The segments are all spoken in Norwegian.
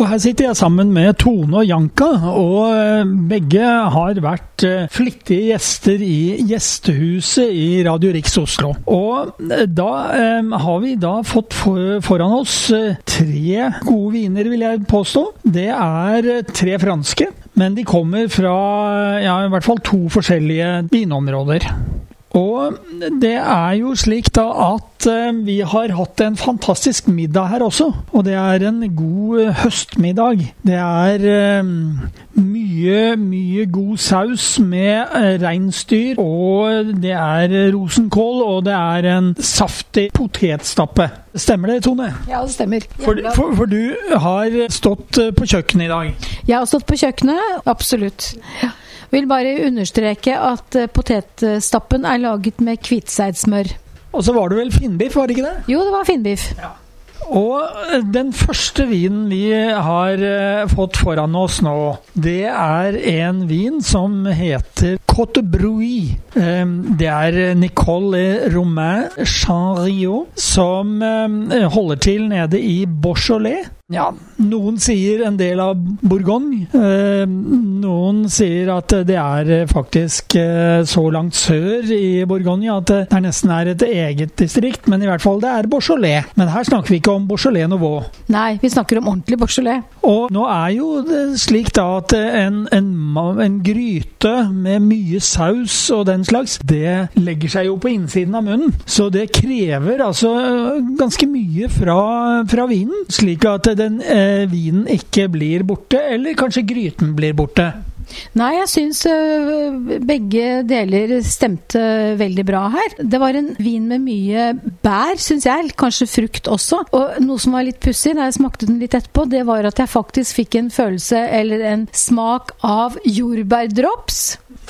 Og her sitter jeg sammen med Tone og Janka, og eh, begge har vært eh, flittige gjester i Gjestehuset i Radio Riks Oslo. Og eh, da eh, har vi da fått for, foran oss tre gode viner, vil jeg påstå. Det er tre franske, men de kommer fra ja, i hvert fall to forskjellige vinområder. Og det er jo slik da at eh, vi har hatt en fantastisk middag her også. Og det er en god eh, høstmiddag. Det er eh, mye, mye god saus med reinsdyr. Og det er rosenkål, og det er en saftig potetstappe. Stemmer det, Tone? Ja, det stemmer. For, for, for, du har stått på kjøkkenet i dag? Jeg har stått på kjøkkenet, absolutt. Ja. Vil bare understreke at eh, potetstappen er laget med hvitseidsmør. Og så var det vel finnbiff, var det ikke det? Jo, det var finnbiff. Ja. Og eh, den første vinen vi har eh, fått foran oss nå, det er en vin som heter Cote Brui. Det er Nicole Romain Chanriot som holder til nede i Beaujolais. Ja, noen sier en del av Bourgogne. Eh, noen sier at det er eh, faktisk eh, så langt sør i Bourgogne at det nesten er et eget distrikt. Men i hvert fall det er Beaujolais. Men her snakker vi ikke om Beaujolais Nouveau. Nei, vi snakker om ordentlig Beaujolais. Og nå er jo det slik da at en, en, en gryte med mye saus og den slags, det legger seg jo på innsiden av munnen. Så det krever altså ganske mye fra, fra vinen. slik at den eh, vinen ikke blir borte, eller kanskje gryten blir borte? Nei, jeg syns uh, begge deler stemte veldig bra her. Det var en vin med mye bær, syns jeg. Kanskje frukt også. Og noe som var litt pussig da jeg smakte den litt etterpå, det var at jeg faktisk fikk en følelse eller en smak av jordbærdrops.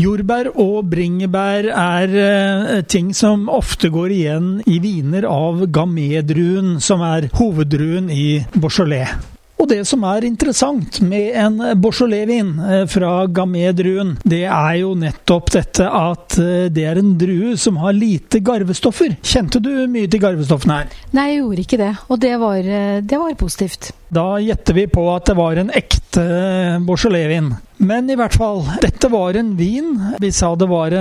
Jordbær og bringebær er uh, ting som ofte går igjen i viner av gamedruen, som er hoveddruen i Beaujolais. Og det som er interessant med en Beaujolais-vin eh, fra Gamay-druen, det er jo nettopp dette at eh, det er en drue som har lite garvestoffer. Kjente du mye til garvestoffene her? Nei, jeg gjorde ikke det, og det var, eh, det var positivt. Da gjetter vi på at det var en ekte Beaujolais-vin. Men i hvert fall, dette var en vin. Vi sa det var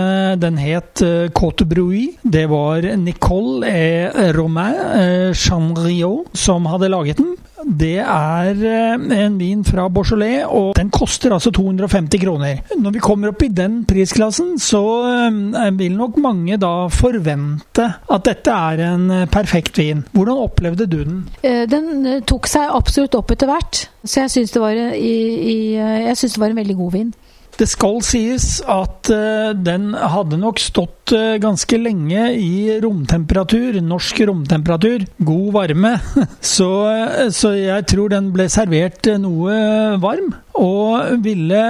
Den het Cote Brui. Det var Nicole et Romain Chanriot som hadde laget den. Det er eh, en vin fra Beaujolais, og den koster altså 250 kroner. Når vi kommer opp i den prisklassen, så eh, vil nok mange da forvente at dette er en eh, perfekt vin. Hvordan opplevde du den? Den tok seg absolutt opp etter hvert, så jeg syns det, det var en veldig god vin. Det skal sies at uh, den hadde nok stått uh, ganske lenge i romtemperatur, norsk romtemperatur, god varme. så, uh, så, jeg tror den ble servert noe varm, og ville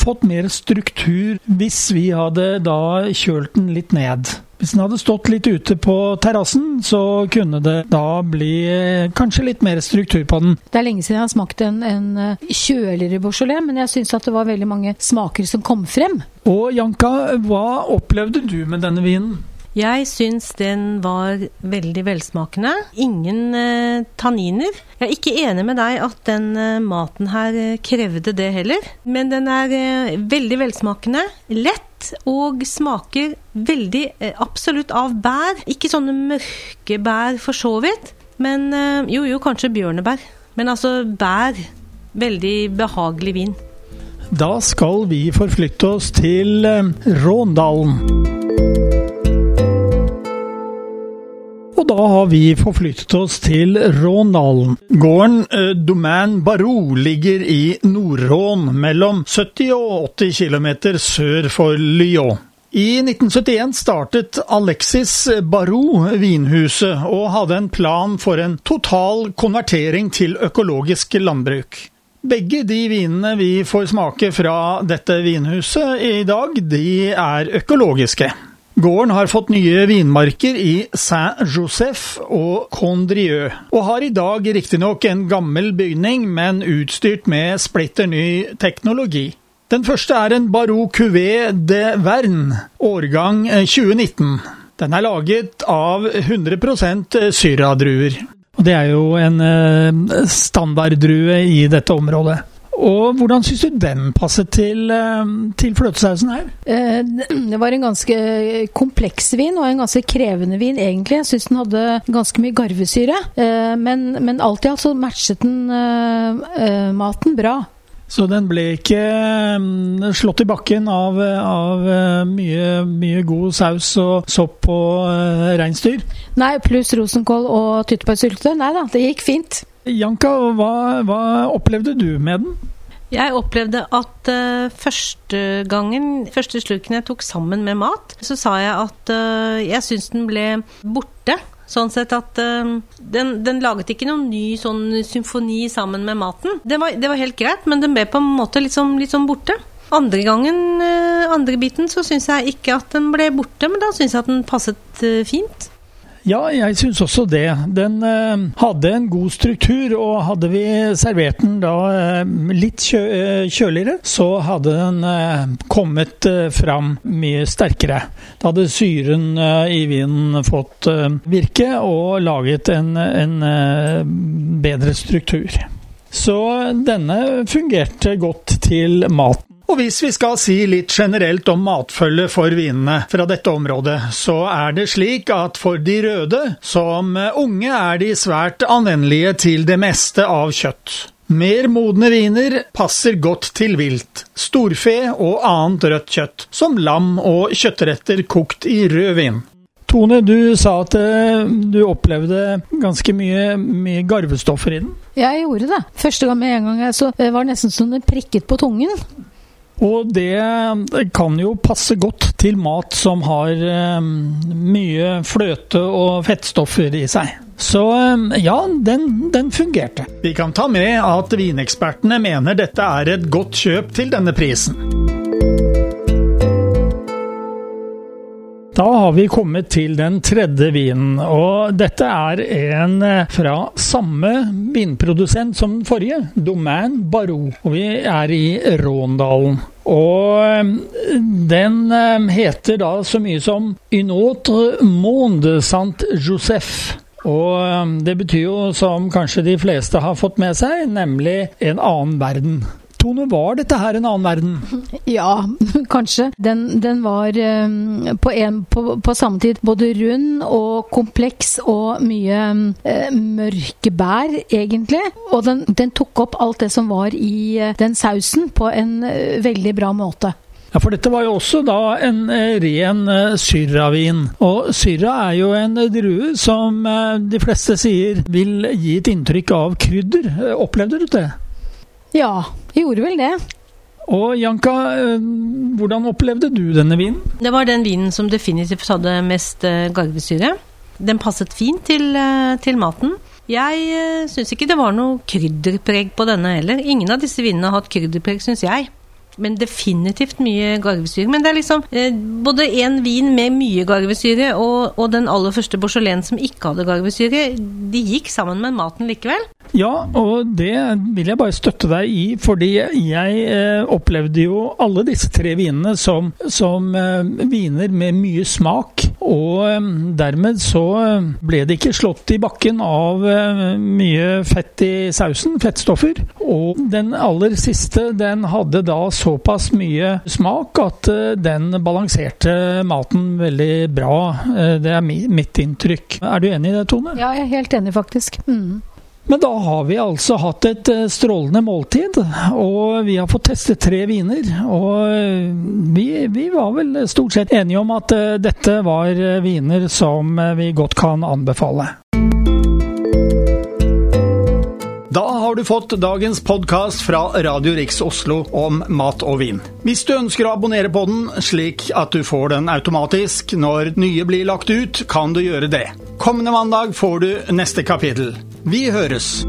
fått mer struktur hvis vi hadde da kjølt den litt ned. Hvis den hadde stått litt ute på terrassen, så kunne det da bli eh, kanskje litt mer struktur på den. Det er lenge siden jeg har smakt en, en eh, kjøligere Beaujolais, men jeg syns at det var veldig mange smaker som kom frem. Og Janka, hva opplevde du med denne vinen? Jeg syns den var veldig velsmakende. Ingen eh, tanniner. Jeg er ikke enig med deg at den eh, maten her eh, krevde det heller. Men den er eh, veldig velsmakende. Lett og smaker veldig eh, absolutt av bær. Ikke sånne mørke bær for så vidt, men jo, jo, kanskje bjørnebær. Men altså bær. Veldig behagelig vin. Da skal vi forflytte oss til Råndalen. Og da har vi forflyttet oss til Rånalen. Gården eh, Domain Barou ligger i Nord-Rån, mellom 70 og 80 km sør for Lyon. I 1971 startet Alexis Barou vinhuset, og hadde en plan for en total konvertering til økologisk landbruk. Begge de vinene vi får smake fra dette vinhuset i dag, de er økologiske. Gården har fått nye vinmarker i Saint-Joseph og Condrieu, og har i dag riktignok en gammel bygning, men utstyrt med splitter ny teknologi. Den første er en Barou Cuvée de Verne, årgang 2019. Den er laget av 100 syradruer. Det er jo en eh, standarddrue i dette området. Og hvordan syns du den passet til, eh, til fløtesausen her? Eh, det var en ganske kompleks vin, og en ganske krevende vin, egentlig. Jeg syns den hadde ganske mye garvesyre. Eh, men, men alt i alt så matchet den maten bra. Så den ble ikke slått i bakken av, av mye, mye, god saus og sopp og reinsdyr? Nei, pluss rosenkål og tyttebærsylte. Nei da, det gikk fint. Janka, hva, hva, opplevde du med den? Jeg opplevde at uh, første gangen, første sluken jeg tok sammen med mat, så sa jeg at uh, jeg syns den ble borte. Sånn sett at uh, den, den, laget ikke noen ny sånn symfoni sammen med maten. Det var, det var helt greit, men den ble på en måte litt sånn, litt sånn borte. Andre gangen, andre biten, så syns jeg ikke at den ble borte, men da syns jeg at den passet fint. Ja, jeg syns også det. Den eh, hadde en god struktur, og hadde vi servert den da eh, litt kjø eh, kjøligere, så hadde den eh, kommet eh, fram mye sterkere. Da hadde syren eh, i vinen fått virke og laget en, en bedre struktur. Så denne fungerte godt til maten. Og hvis vi skal si litt generelt om matfølge for vinene fra dette området, så er det slik at for de røde, som unge, er de svært anvendelige til det meste av kjøtt. Mer modne viner passer godt til vilt, storfe og annet rødt kjøtt, som lam og kjøttretter kokt i rød vin. Tone, du sa at eh, du opplevde ganske mye, mye garvestoffer i den? Ja, jeg gjorde det. Første gang med en gang jeg så det nesten som det prikket på tungen. Og det kan jo passe godt til mat som har um, mye fløte og fettstoffer i seg. Så um, ja, den, den, fungerte. Vi kan ta med at vinekspertene mener dette er et godt kjøp til denne prisen. Har vi kommet til den tredje vinen, og dette er en eh, fra samme vinprodusent som den forrige, Domaine Barou. Og vi er i Råndalen. Og eh, den eh, heter da så mye som Unotre monde Saint-Joseph. Og det betyr jo, som kanskje de fleste har fått med seg, nemlig en annen verden. Tone, var dette her en annen verden? Ja, kanskje. Den, den var um, på, en, på, på, samme tid både rund og kompleks og mye eh, mørke bær, egentlig. Og den, den, tok opp alt det som var i uh, den sausen, på en uh, veldig bra måte. Ja, For dette var jo også da en ren syrravin. Og syrra er jo en drue som de fleste sier vil gi et inntrykk av krydder. Opplevde du det? Ja, jeg gjorde vel det. Og Janka, eh, hvordan opplevde du denne vinen? Det var den vinen som definitivt hadde mest eh, garvesyre. Den passet fint til, eh, til maten. Jeg syns ikke det var noe krydderpreg på denne heller. Ingen av disse vinene har hatt krydderpreg, syns jeg men definitivt mye garvesyre. Men det er liksom eh, både en vin med mye garvesyre og, og den aller første Beaujolais som ikke hadde garvesyre, de gikk sammen med maten likevel. Ja, og det vil jeg bare støtte deg i, fordi jeg eh, opplevde jo alle disse tre vinene som, som eh, viner med mye smak. Og dermed så ble det ikke slått i bakken av mye fett i sausen, fettstoffer. Og den aller siste, den hadde da såpass mye smak at eh, den balanserte maten veldig bra. Eh, det er mitt inntrykk. Er du enig i det, Tone? Ja, jeg er helt enig, faktisk. Mm. Men da har vi altså hatt et eh, strålende måltid, og vi har fått testet tre viner. Og vi, vi, var vel stort sett enige om at dette var viner som vi godt kan anbefale. Da har du fått dagens podkast fra Radio Riks Oslo om mat og vin. Hvis du ønsker å abonnere på den, slik at du får den automatisk når nye blir lagt ut, kan du gjøre det. Kommende mandag får du neste kapittel. Vi høres!